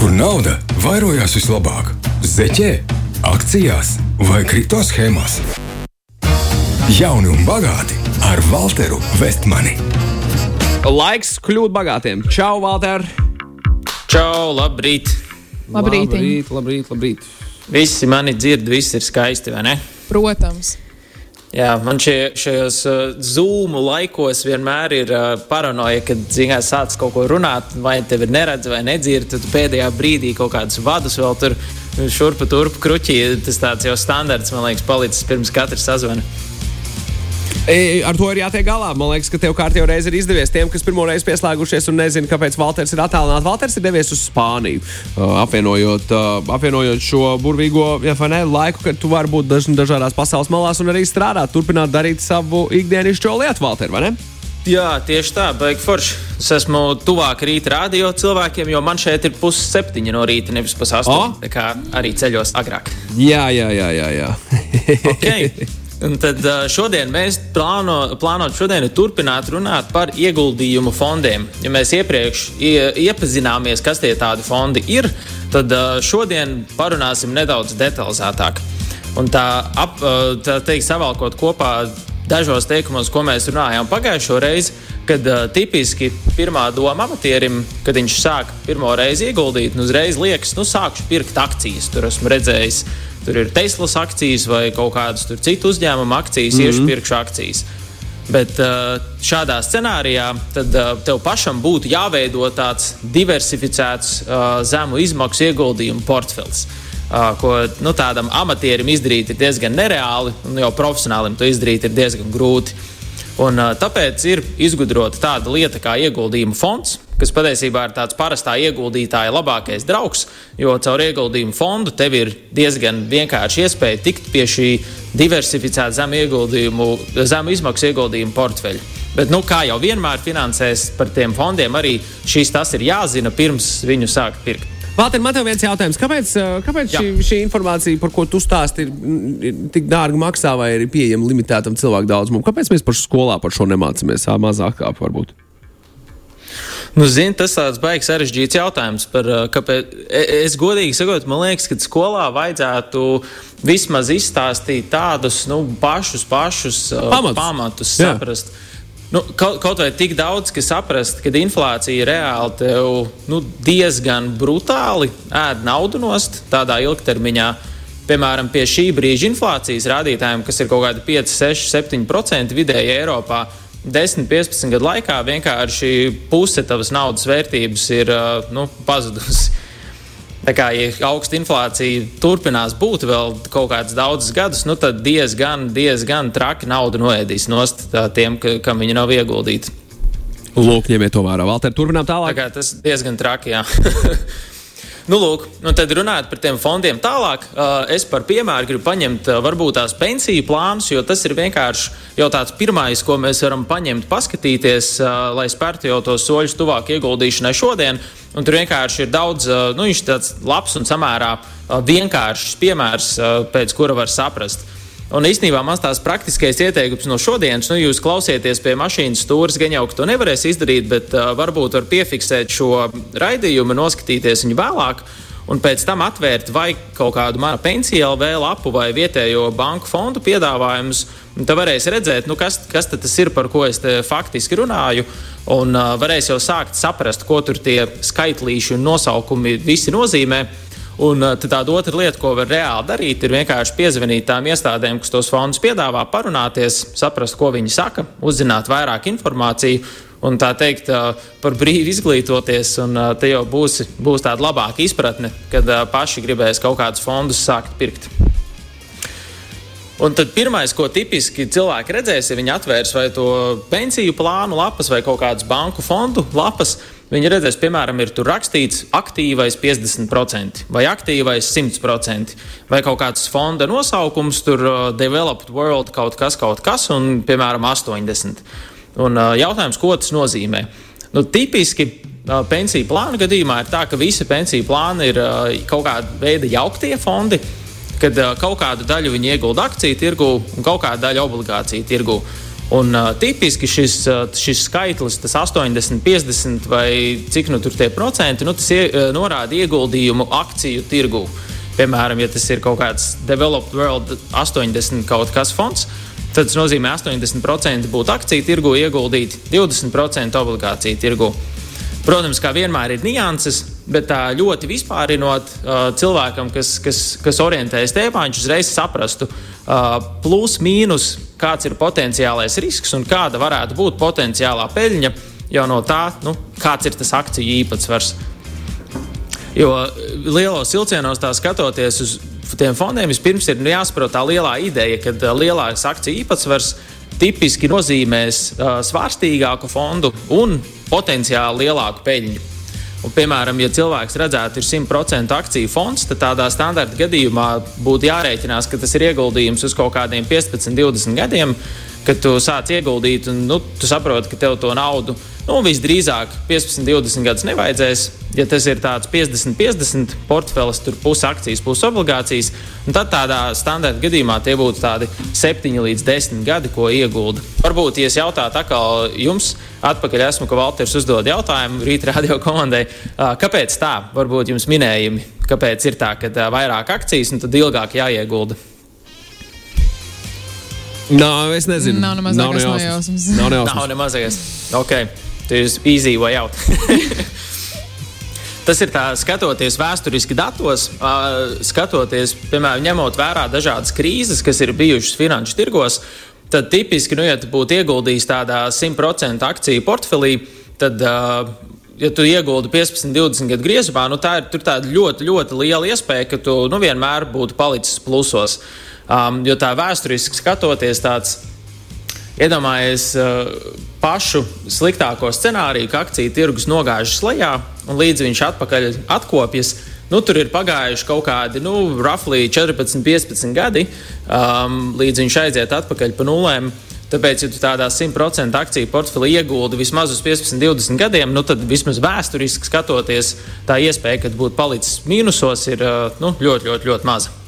kur nauda vairojās vislabāk - zeķē, akcijās vai kripto schēmās. Jauni un bagāti ar Walteru Vestmani. Laiks kļūt bagātiem. Čau, Valter! Čau, labrīt! Labrīt. Labrīt, labrīt, labrīt. Visi mani dzird, viss ir skaisti, vai ne? Protams. Jā, man šie, šajos uh, zūmu laikos vienmēr ir uh, paranoja, kad zinās, sāc kaut ko runāt, vai tevi neredz vai nedzird. Tad pēdējā brīdī kaut kādus vadus vēl tur šurpu turpu kruķī. Tas tāds jau standarts, man liekas, palicis pirms katra sazvana. Ar to ir jātiek galā. Man liekas, ka tev kārtībā reiz ir izdevies tiem, kas pirmo reizi pieslēgušies un nezina, kāpēc Valters ir attālināts. Valters ir devies uz Spāniju, apvienojot, apvienojot šo burvīgo ja, ne, laiku, kad tu vari būt daž, dažādās pasaules malās un arī strādāt, turpināt darīt savu ikdienišķo lietu, Valter, vai ne? Jā, tieši tā, baigi forši. Es esmu tuvāk rīta radio cilvēkiem, jo man šeit ir pusseptiņi no rīta, nevis pusastoņi. Tā kā arī ceļos agrāk. Jā, jā, jā. jā, jā. okay. Un tad šodien mēs plāno, plānojam šodien turpināt runāt par ieguldījumu fondiem. Ja mēs iepriekš iepazināmies, kas tie tādi fondi ir, tad šodien parunāsim nedaudz detalizētāk. Un tā, ap, tā teikt, savalkot kopā dažos teikumos, ko mēs runājām pagājušo reizi, kad uh, tipiski pirmā doma amatierim, kad viņš sāk pirmo reizi ieguldīt, nu uzreiz liekas, nu sākšu pirkt akcijas. Tur esmu redzējis tur ir Teslas akcijas vai kaut kādas citu uzņēmumu akcijas, mm -hmm. iešu pirkšu akcijas. Bet uh, šādā scenārijā tad uh, tev pašam būtu jāveido tāds diversificēts, uh, zemu izmaksu ieguldījumu portfels. Ko nu, tādam amatierim izdarīt ir diezgan nereāli, un jau profesionālim to izdarīt ir diezgan grūti. Un, tāpēc ir izgudrota tāda lieta kā ieguldījumu fonds, kas patiesībā ir tāds parastā ieguldītāja labākais draugs, jo caur ieguldījumu fondu tev ir diezgan vienkārši iespēja tikt pie šī diversificēta zemu, ieguldījumu, zemu izmaksu ieguldījumu portfeļa. Bet, nu, kā jau vienmēr finansēs par tiem fondiem, arī šīs tas ir jāzina pirms viņu sākt pirkt. Valter, man te viens jautājums. Kāpēc, kāpēc šī, šī informācija, par ko tu stāsti, ir, ir tik dārga maksā vai ir pieejama limitētam cilvēku daudzumam? Kāpēc mēs par skolā par šo nemācāmies? Mazāk kā varbūt. Nu, zini, tas tāds baigs sarežģīts jautājums. Par, kāpēc, e, es godīgi sakot, man liekas, ka skolā vajadzētu vismaz izstāstīt tādus nu, pašus, pašus pamatus, pamatus saprast. Nu, kaut, kaut vai tik daudz, ka saprast, ka inflācija reāli tev nu, diezgan brutāli ēd naudu nost tādā ilgtermiņā. Piemēram, pie šī brīža inflācijas rādītājiem, kas ir kaut kādi 5, 6, 7% vidēji Eiropā, 10, 15 gadu laikā vienkārši puse tavas naudas vērtības ir nu, pazudusi. Tā kā ja augsta inflācija turpinās būt vēl kaut kādus daudzus gadus, nu tad diezgan, diezgan traki naudu noēdīs nost tiem, ka, kam viņi nav ieguldīti. Lūk, ņemiet to vērā. Valter, turpinām tālāk. Tā kā tas diezgan traki, jā. Nu, lūk, nu tad runājot par tiem fondiem tālāk, es par piemēru gribu paņemt varbūt tās pensiju plānus, jo tas ir vienkārši jau tāds pirmais, ko mēs varam paņemt, paskatīties, lai spērtu jau tos soļus tuvāk ieguldīšanai šodien. Un tur vienkārši ir daudz, nu, viņš ir tāds labs un samērā vienkāršs piemērs, pēc kura var saprast. Un īstenībā mans tās praktiskais ieteikums no šodienas, nu, jūs klausieties pie mašīnas stūres, gan jau, to nevarēs izdarīt, bet uh, varbūt var piefiksēt šo raidījumu, noskatīties viņu vēlāk. Un pēc tam atvērt vai kaut kādu manu pensiju LV lapu vai vietējo banku fondu piedāvājumus. Tad varēs redzēt, nu, kas, kas tas ir, par ko es faktiski runāju. Un uh, varēs jau sākt saprast, ko tur tie skaitlīši un nosaukumi visi nozīmē. Un uh, tāda otra lieta, ko var reāli darīt, ir vienkārši piezvanīt tām iestādēm, kas tos fondus piedāvā, parunāties, saprast, ko viņi saka, uzzināt vairāk informāciju un tā teikt, uh, par brīvi izglītoties. Un uh, te jau būs, būs tāda labāka izpratne, kad paši gribēs kaut kādus fondus sākt pirkt. Un tad pirmais, ko tipiski cilvēki redzēs, ja viņi atvērs vai to pensiju plānu lapas vai kaut kādas banku fondu lapas, Viņi redzēs, piemēram, ir tur rakstīts aktīvais 50% vai aktīvais 100% vai kaut kāds fonda nosaukums, tur uh, developed world kaut kas, kaut kas, un piemēram 80%. Un uh, jautājums, ko tas nozīmē? Nu, tipiski uh, pensiju plāna gadījumā ir tā, ka visi pensiju plāni ir uh, kaut kāda veida jauktie fondi, kad uh, kaut kādu daļu viņi iegulda akciju tirgu un kaut kādu daļu obligāciju tirgu. Un, uh, tipiski šis, uh, šis skaitlis, tas 80, 50 vai cik nu tur tie procenti, nu, tas ie, uh, norāda ieguldījumu akciju tirgū. Piemēram, ja tas ir kaut kāds Developed World 80 kaut kas fonds, tad tas nozīmē 80% būtu akciju tirgu ieguldīti, 20% obligāciju tirgu. Protams, kā vienmēr ir nianses, bet tā ļoti vispārinot, cilvēkam, kas, kas, kas orientējas tēmā, viņš uzreiz saprastu plus, mīnus, kāds ir potenciālais risks un kāda varētu būt potenciālā peļņa jau no tā, nu, kāds ir tas akciju īpatsvars. Jo lielos vilcienos tā skatoties uz tiem fondiem, vispirms ir nu, jāsaprot tā lielā ideja, ka lielāks akciju īpatsvars tipiski nozīmēs uh, svārstīgāku fondu un potenciāli lielāku peļņu. Un, piemēram, ja cilvēks redzētu, ir 100% akciju fonds, tad tādā standarta gadījumā būtu jārēķinās, ka tas ir ieguldījums uz kaut kādiem 15, 20 gadiem, kad tu sāc ieguldīt un nu, tu saproti, ka tev to naudu nu, visdrīzāk 15, 20 gadus nevajadzēs. Ja tas ir tāds 50, 50 portfelis, tur pusi akcijas, pusi obligācijas, tad tādā standarta gadījumā tie būtu tādi 7 līdz 10 gadi, ko iegulda. Varbūt, ja es jautātu atkal jums, atpakaļ esmu, ka Valters uzdod jautājumu rīta radio komandai, kāpēc tā? Varbūt jums minējumi, kāpēc ir tā, ka vairāk akcijas un tad ilgāk jāiegulda. Nā, es nezinu. Nav nemaz nav nejausmas. nejausmas. Nav Nav nejausmas. nemazais. Okay. Tas ir easy way out. Tas ir tā, skatoties vēsturiski datos, skatoties, piemēram, ņemot vērā dažādas krīzes, kas ir bijušas finanšu tirgos, tad tipiski, nu, ja tu būtu ieguldījis tādā 100% akciju portfelī, tad, ā, ja tu ieguldi 15, 20 gadu griezumā, nu, tā ir tur tāda ļoti, ļoti liela iespēja, ka tu nu, vienmēr būtu palicis plusos. Um, jo tā vēsturiski skatoties, tāds Iedomājieties uh, pašu sliktāko scenāriju, ka akciju tirgus nogāžas lejā un līdz viņš atpakaļ atkopjas. Nu, tur ir pagājuši kaut kādi nu, roughly 14, 15 gadi, um, līdz viņš aiziet atpakaļ pa nulēm. Tāpēc, ja tu tādā 100% akciju portfelī ieguldi vismaz uz 15, 20 gadiem, nu, tad vismaz vēsturiski skatoties, tā iespēja, ka būtu palicis mīnusos, ir uh, nu, ļoti, ļoti, ļoti maza.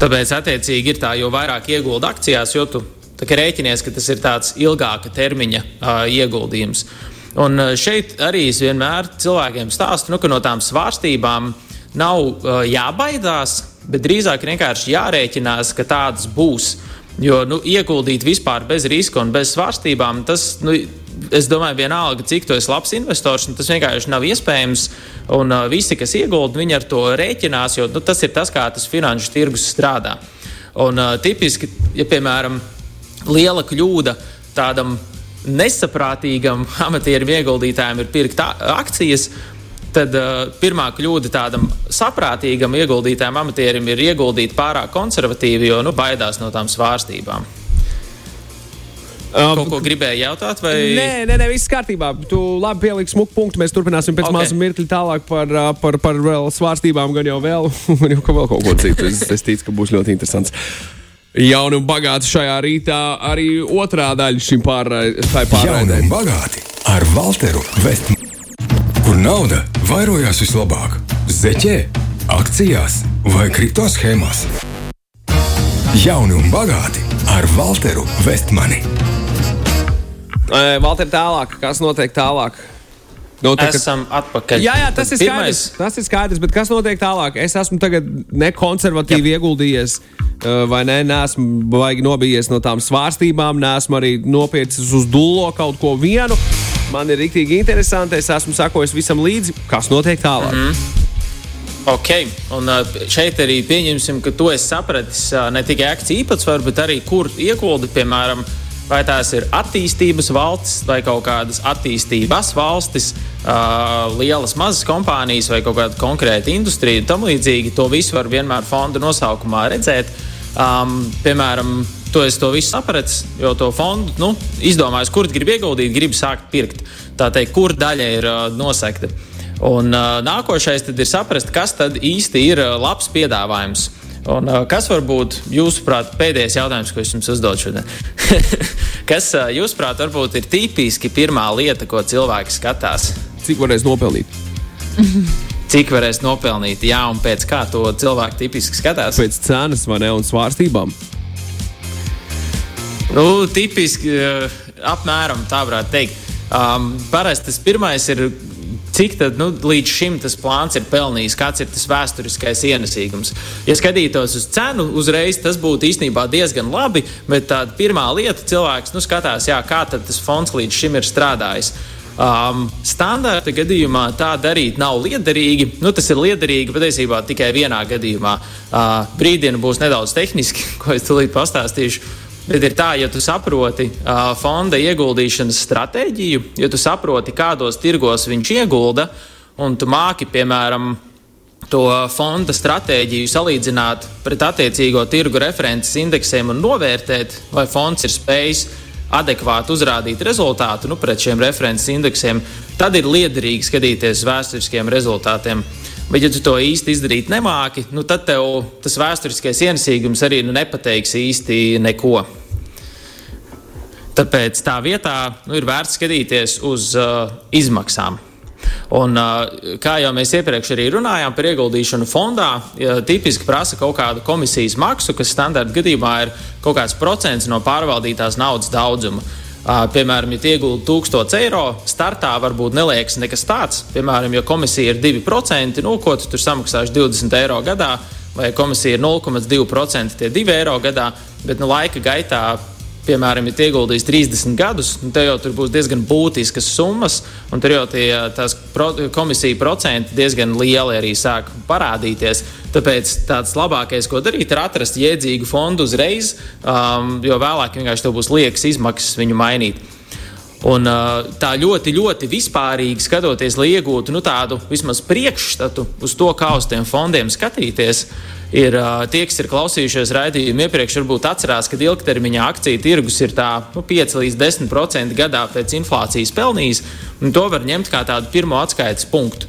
Tāpēc, attiecīgi, ir tā, jo vairāk iegulda akcijās, jo tu rēķinies, ka tas ir tāds ilgāka termiņa uh, ieguldījums. Un šeit arī es vienmēr cilvēkiem stāstu, nu, ka no tām svārstībām nav uh, jābaidās, bet drīzāk vienkārši jārēķinās, ka tādas būs. Jo nu, ieguldīt vispār bez riska un bez svārstībām, tas, nu, es domāju, vienalga, cik tu esi labs investors, tas vienkārši nav iespējams. Un uh, visi, kas iegulda, viņi ar to rēķinās, jo nu, tas ir tas, kā tas finanšu tirgus strādā. Un uh, tipiski, ja piemēram, liela kļūda tādam nesaprātīgam amatierim ieguldītājam ir pirkt akcijas, tad uh, pirmā kļūda tādam saprātīgam ieguldītājam amatierim ir ieguldīt pārāk konservatīvi, jo nu, baidās no tām svārstībām. Um, Kaut ko gribēju jautāt? Vai... Nē, nē, nē, viss kārtībā. Tu labi pieliksi smuku punktu. Mēs turpināsim pēc Ok. okay. maza mirkļa tālāk par, par, par vēl svārstībām, gan jau vēl, gan jau ka vēl kaut ko citu. Es, es ticu, ka būs ļoti interesants. Jauni un bagāti šajā rītā arī otrā daļa šim pārraidē. un bagāti ar Walteru Vestmanu. Kur nauda vairojās vislabāk? Zeķē, akcijās vai kripto schēmās? Jauni un bagāti ar Walteru Vestmani. Valter, tālāk, kas notiek tālāk? Nu, tā, Esam atpakaļ. Jā, jā, tas Tad ir skaidrs. Tas ir skaidrs, bet kas notiek tālāk? Es esmu tagad nekonservatīvi ieguldījies, uh, vai ne? Nesmu baigi nobijies no tām svārstībām, nesmu arī nopircis uz dullo kaut ko vienu. Man ir rīktīgi interesanti. Es esmu sakojis visam līdzi, kas notiek tālāk. Mm -hmm. Ok, un šeit arī pieņemsim, ka tu esi sapratis ne tikai akciju īpatsvaru, bet arī kur ieguldi, piemēram, vai tās ir attīstības valstis vai kaut kādas attīstības valstis, uh, lielas, mazas kompānijas vai kaut kāda konkrēta industrija un tam līdzīgi. To visu var vienmēr fonda nosaukumā redzēt. Um, piemēram, tu esi to visu sapratis, jo to fondu nu, izdomājis, kur gribi ieguldīt, gribi sākt pirkt. Tā teikt, kur daļa ir uh, nosekta. Un uh, nākošais ir saprast, kas tad īsti ir labs piedāvājums. Un, kas var būt, jūsuprāt, pēdējais jautājums, ko es jums uzdodu šodien? kas, jūsuprāt, varbūt ir tipiski pirmā lieta, ko cilvēki skatās? Cik varēs nopelnīt? Cik varēs nopelnīt, jā, un pēc kā to cilvēki tipiski skatās? Pēc cenas vai ne un svārstībām. Nu, tipiski apmēram tā varētu teikt. Um, Parasti tas pirmais ir cik tad, nu, līdz šim tas plāns ir pelnījis, kāds ir tas vēsturiskais ienesīgums. Ja skatītos uz cenu, uzreiz tas būtu īstenībā diezgan labi, bet tā pirmā lieta cilvēks nu, skatās, jā, kā tas fonds līdz šim ir strādājis. Um, standarta gadījumā tā darīt nav liederīgi. Nu, tas ir liederīgi patiesībā tikai vienā gadījumā. Uh, brīdiena būs nedaudz tehniski, ko es tūlīt pastāstīšu. Bet ir tā, ja tu saproti uh, fonda ieguldīšanas stratēģiju, ja tu saproti, kādos tirgos viņš iegulda, un tu māki, piemēram, to fonda stratēģiju salīdzināt pret attiecīgo tirgu references indeksiem un novērtēt, vai fonds ir spējis adekvāti uzrādīt rezultātu nu, pret šiem references indeksiem, tad ir liederīgi skatīties uz vēsturiskiem rezultātiem. Bet, ja tu to īsti izdarīt nemāki, nu, tad tev tas vēsturiskais ienesīgums arī nu, nepateiks īsti neko. Tāpēc tā vietā nu, ir vērts skatīties uz uh, izmaksām. Un, uh, kā jau mēs iepriekš arī runājām par ieguldīšanu fondā, ja tipiski prasa kaut kādu komisijas maksu, kas standarta gadījumā ir kaut kāds procents no pārvaldītās naudas daudzuma. Uh, piemēram, ja iegūti 1000 eiro, startā varbūt neliekas nekas tāds. Piemēram, ja komisija ir 2%, nu, ko tu tur samaksāsi 20 eiro gadā, vai komisija ir 0,2%, tie 2 eiro gadā, bet nu, laika gaitā piemēram, ja ieguldījis 30 gadus, nu, tad jau tur būs diezgan būtiskas summas, un tur jau tie pro, komisija procenti diezgan lieli arī sāk parādīties. Tāpēc tāds labākais, ko darīt, ir atrast jēdzīgu fondu uzreiz, um, jo vēlāk vienkārši tev būs liekas izmaksas viņu mainīt. Un, uh, tā ļoti, ļoti vispārīgi skatoties, lai iegūtu nu, tādu vismaz priekšstatu uz to, kā uz tiem fondiem skatīties, ir tie, kas ir klausījušies raidījumu iepriekš, varbūt atcerās, ka ilgtermiņā akciju tirgus ir tā, nu, 5 līdz 10% gadā pēc inflācijas pelnījis. To var ņemt kā tādu pirmo atskaites punktu.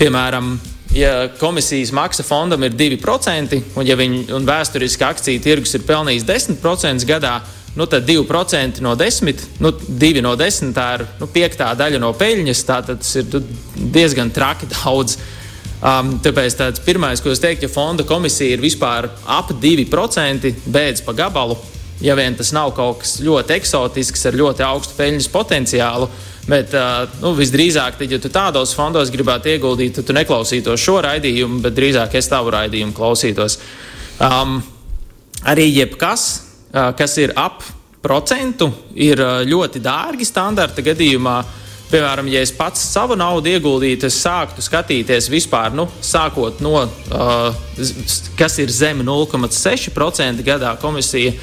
Piemēram, ja komisijas maksa fondam ir 2%, un ja viņi un vēsturiski akciju tirgus ir pelnījis 10% gadā, nu, tad 2% no 10, nu, 2 no 10 tā ir nu, piektā daļa no peļņas. Tas ir nu, diezgan traki daudz. Um, tāpēc tāds pirmais, ko es teiktu, ja fonda komisija ir vispār ap 2%, beidz pa gabalu, ja vien tas nav kaut kas ļoti eksotisks ar ļoti augstu peļņas potenciālu. Bet uh, nu, visdrīzāk, tad, ja tu tādos fondos gribētu ieguldīt, tad tu neklausītos šo raidījumu, bet drīzāk es tavu raidījumu klausītos. Um, arī jebkas, kas ir ap procentu, ir ļoti dārgi standarta gadījumā. Piemēram, ja es pats savu naudu ieguldītu, es sāktu skatīties vispār, nu, sākot no, uh, kas ir zem 0,6% gadā komisija.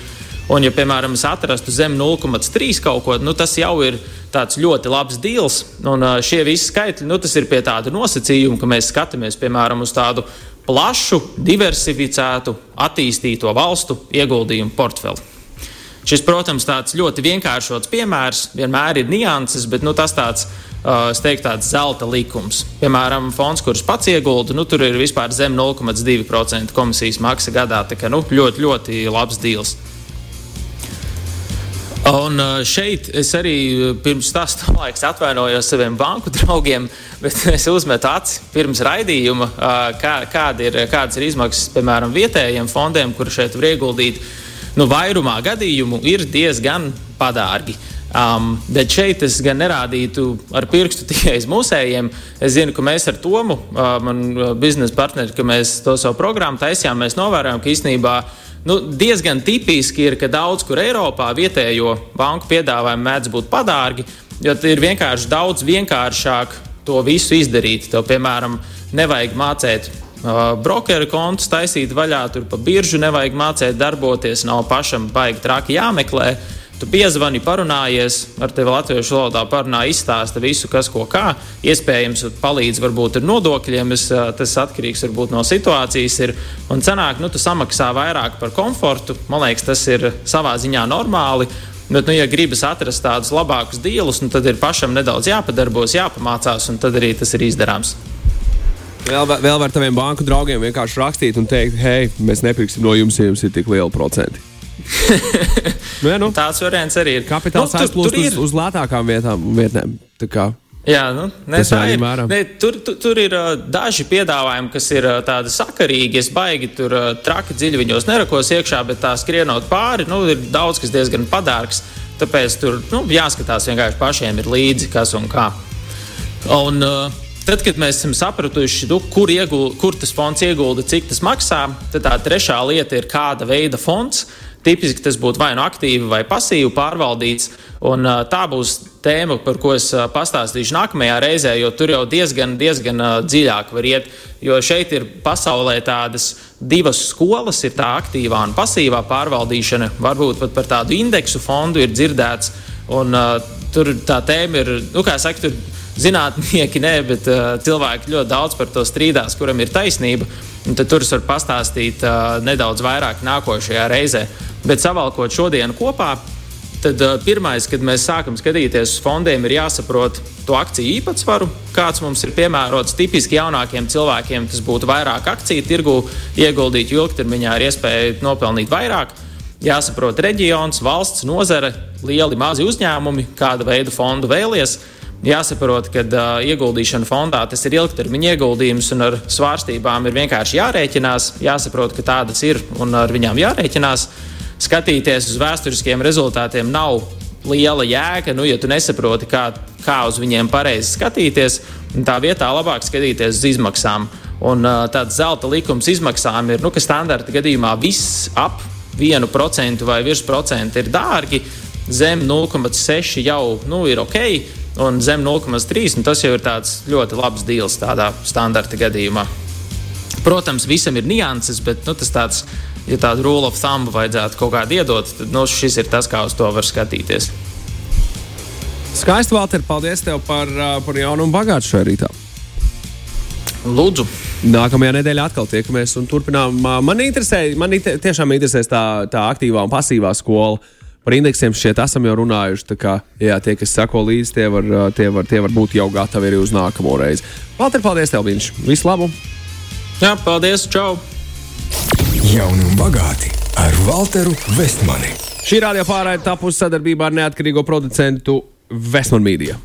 Un, ja, piemēram, es atrastu zem 0,3 kaut ko, nu, tas jau ir tāds ļoti labs deals. Un uh, šie visi skaitļi, nu, tas ir pie tāda nosacījuma, ka mēs skatāmies, piemēram, uz tādu plašu, diversificētu, attīstīto valstu ieguldījumu portfeli. Šis, protams, tāds ļoti vienkāršots piemērs, vienmēr ir nianses, bet nu, tas tāds, uh, teiktu, tāds zelta likums. Piemēram, fonds, kurš pats iegulda, nu, tur ir vispār zem 0,2% komisijas maksa gadā. Tā kā nu, ļoti, ļoti labs deals. Un šeit es arī pirms tam laikam atvainojos saviem banku draugiem, bet es uzmetu aci pirms raidījuma, kā, kāda ir, kādas ir izmaksas piemēram vietējiem fondiem, kur šeit var ieguldīt. Nu, vairumā gadījumu ir diezgan padārgi. Um, bet šeit es gan nerādītu ar pirkstu tikai uz mūsējiem. Es zinu, ka mēs ar Tomu, uh, manu biznesa partneri, ka mēs to savu programmu taisījām, mēs novērojam, ka īstenībā Nu, diezgan tipiski ir, ka daudz kur Eiropā vietējo banku piedāvājumi mēdz būt padārgi, jo ir vienkārši daudz vienkāršāk to visu izdarīt. Tev, piemēram, nevajag mācīt brokeru kontus, taisīt vaļā, tur pa biržu nevajag mācīt darboties, nav pašam baigi traki jāmeklē. Tu piezvani, parunājies ar tevi latviešu valodā, parunā, izstāsta visu, kas ko kā. Iespējams, palīdz varbūt ar nodokļiem, es, tas atkarīgs varbūt no situācijas. Ir. Un cenāk, nu, tu samaksā vairāk par komfortu. Man liekas, tas ir savā ziņā normāli. Bet, nu, ja gribas atrast tādus labākus dīlus, nu, tad ir pašam nedaudz jāpadarbojas, jāpamācās, un tad arī tas ir izdarāms. Vēl, vēl var taviem banku draugiem vienkārši rakstīt un teikt, hei, mēs nepirksim no jums, ja jums ir tik liela procenti. nu, ja, nu. Tāds variants arī ir. Kapitāls nu, aizplūst uz, uz lētākām vietām, vietnēm. Jā, nu, ne, tā ir. Ne, tur, tur, tur ir uh, daži piedāvājumi, kas ir uh, tādi sakarīgi. Es baigi tur uh, traki dziļi viņos nerakos iekšā, bet tā skrienot pāri, nu, ir daudz kas diezgan padārgs. Tāpēc tur nu, jāskatās vienkārši pašiem ir līdzi, kas un kā. Un, uh, Tad, kad mēs esam sapratuši, nu, kur, iegul, kur tas fonds iegulda, cik tas maksā, tad tā trešā lieta ir, kāda veida fonds. Tipiski tas būtu vai nu aktīvi, vai pasīvi pārvaldīts. Un, tā būs tēma, par ko es pastāstīšu nākamajā reizē, jo tur jau diezgan, diezgan dziļāk var iet. Jo šeit ir pasaulē tādas divas skolas, ir tā aktīvā un pasīvā pārvaldīšana. Varbūt pat par tādu indeksu fondu ir dzirdēts. Un, uh, tur tā tēma ir, nu, kā saka, tur zinātnieki, nē, bet uh, cilvēki ļoti daudz par to strīdās, kuram ir taisnība. Tad tur es varu pastāstīt uh, nedaudz vairāk nākošajā reizē. Bet savalkot šodienu kopā, tad uh, pirmais, kad mēs sākam skatīties uz fondiem, ir jāsaprot to akciju īpatsvaru, kāds mums ir piemērots. Tipiski jaunākiem cilvēkiem tas būtu vairāk akciju tirgu ieguldīt, ilgtermiņā ir iespēja nopelnīt vairāk. Jāsaprot reģions, valsts, nozare, lieli, mazi uzņēmumi, kāda veida fondu vēlies. Jāsaprot, ka uh, ieguldīšana fondā tas ir ilgtermiņa ieguldījums, un ar svārstībām ir vienkārši jārēķinās. Jāsaprot, ka tādas ir un ar viņām jārēķinās. Skatīties uz vēsturiskiem rezultātiem nav liela jēga, nu, ja tu nesaproti, kā, kā uz viņiem pareizi skatīties. Tā vietā labāk skatīties uz izmaksām. Un uh, tāds zelta likums izmaksām ir, nu, ka standarta gadījumā viss ap 1% vai virs procenta ir dārgi. Zem 0,6 jau nu, ir ok, un zem 0,3 tas jau ir ļoti labs deals tādā standarta gadījumā. Protams, visam ir nianses, bet nu, tas tāds, ja tādu rule of thumb vajadzētu kaut kādu iedot, tad nu, šis ir tas, kā uz to var skatīties. Skaisti, Valter, paldies tev par, par jaunu un bagātu šajā rītā. Lūdzu, Nākamajā nedēļā atkal tiekamies un turpinām. Man interesē, man tiešām interesēs tā, tā aktīvā un pasīvā skola. Par indeksiem šeit esam jau runājuši. Kā, jā, tie, kas seko līdzi, tie var, tie, var, tie var būt jau gatavi arī uz nākamo reizi. Valter, paldies tev, viņš! Visu labu! jā, paldies, čau! Jauni un bagāti ar Walteru Vestmani. Šī radio pārraide tapusi sadarbībā ar neatkarīgo producentu Vesmanu Mīdiju.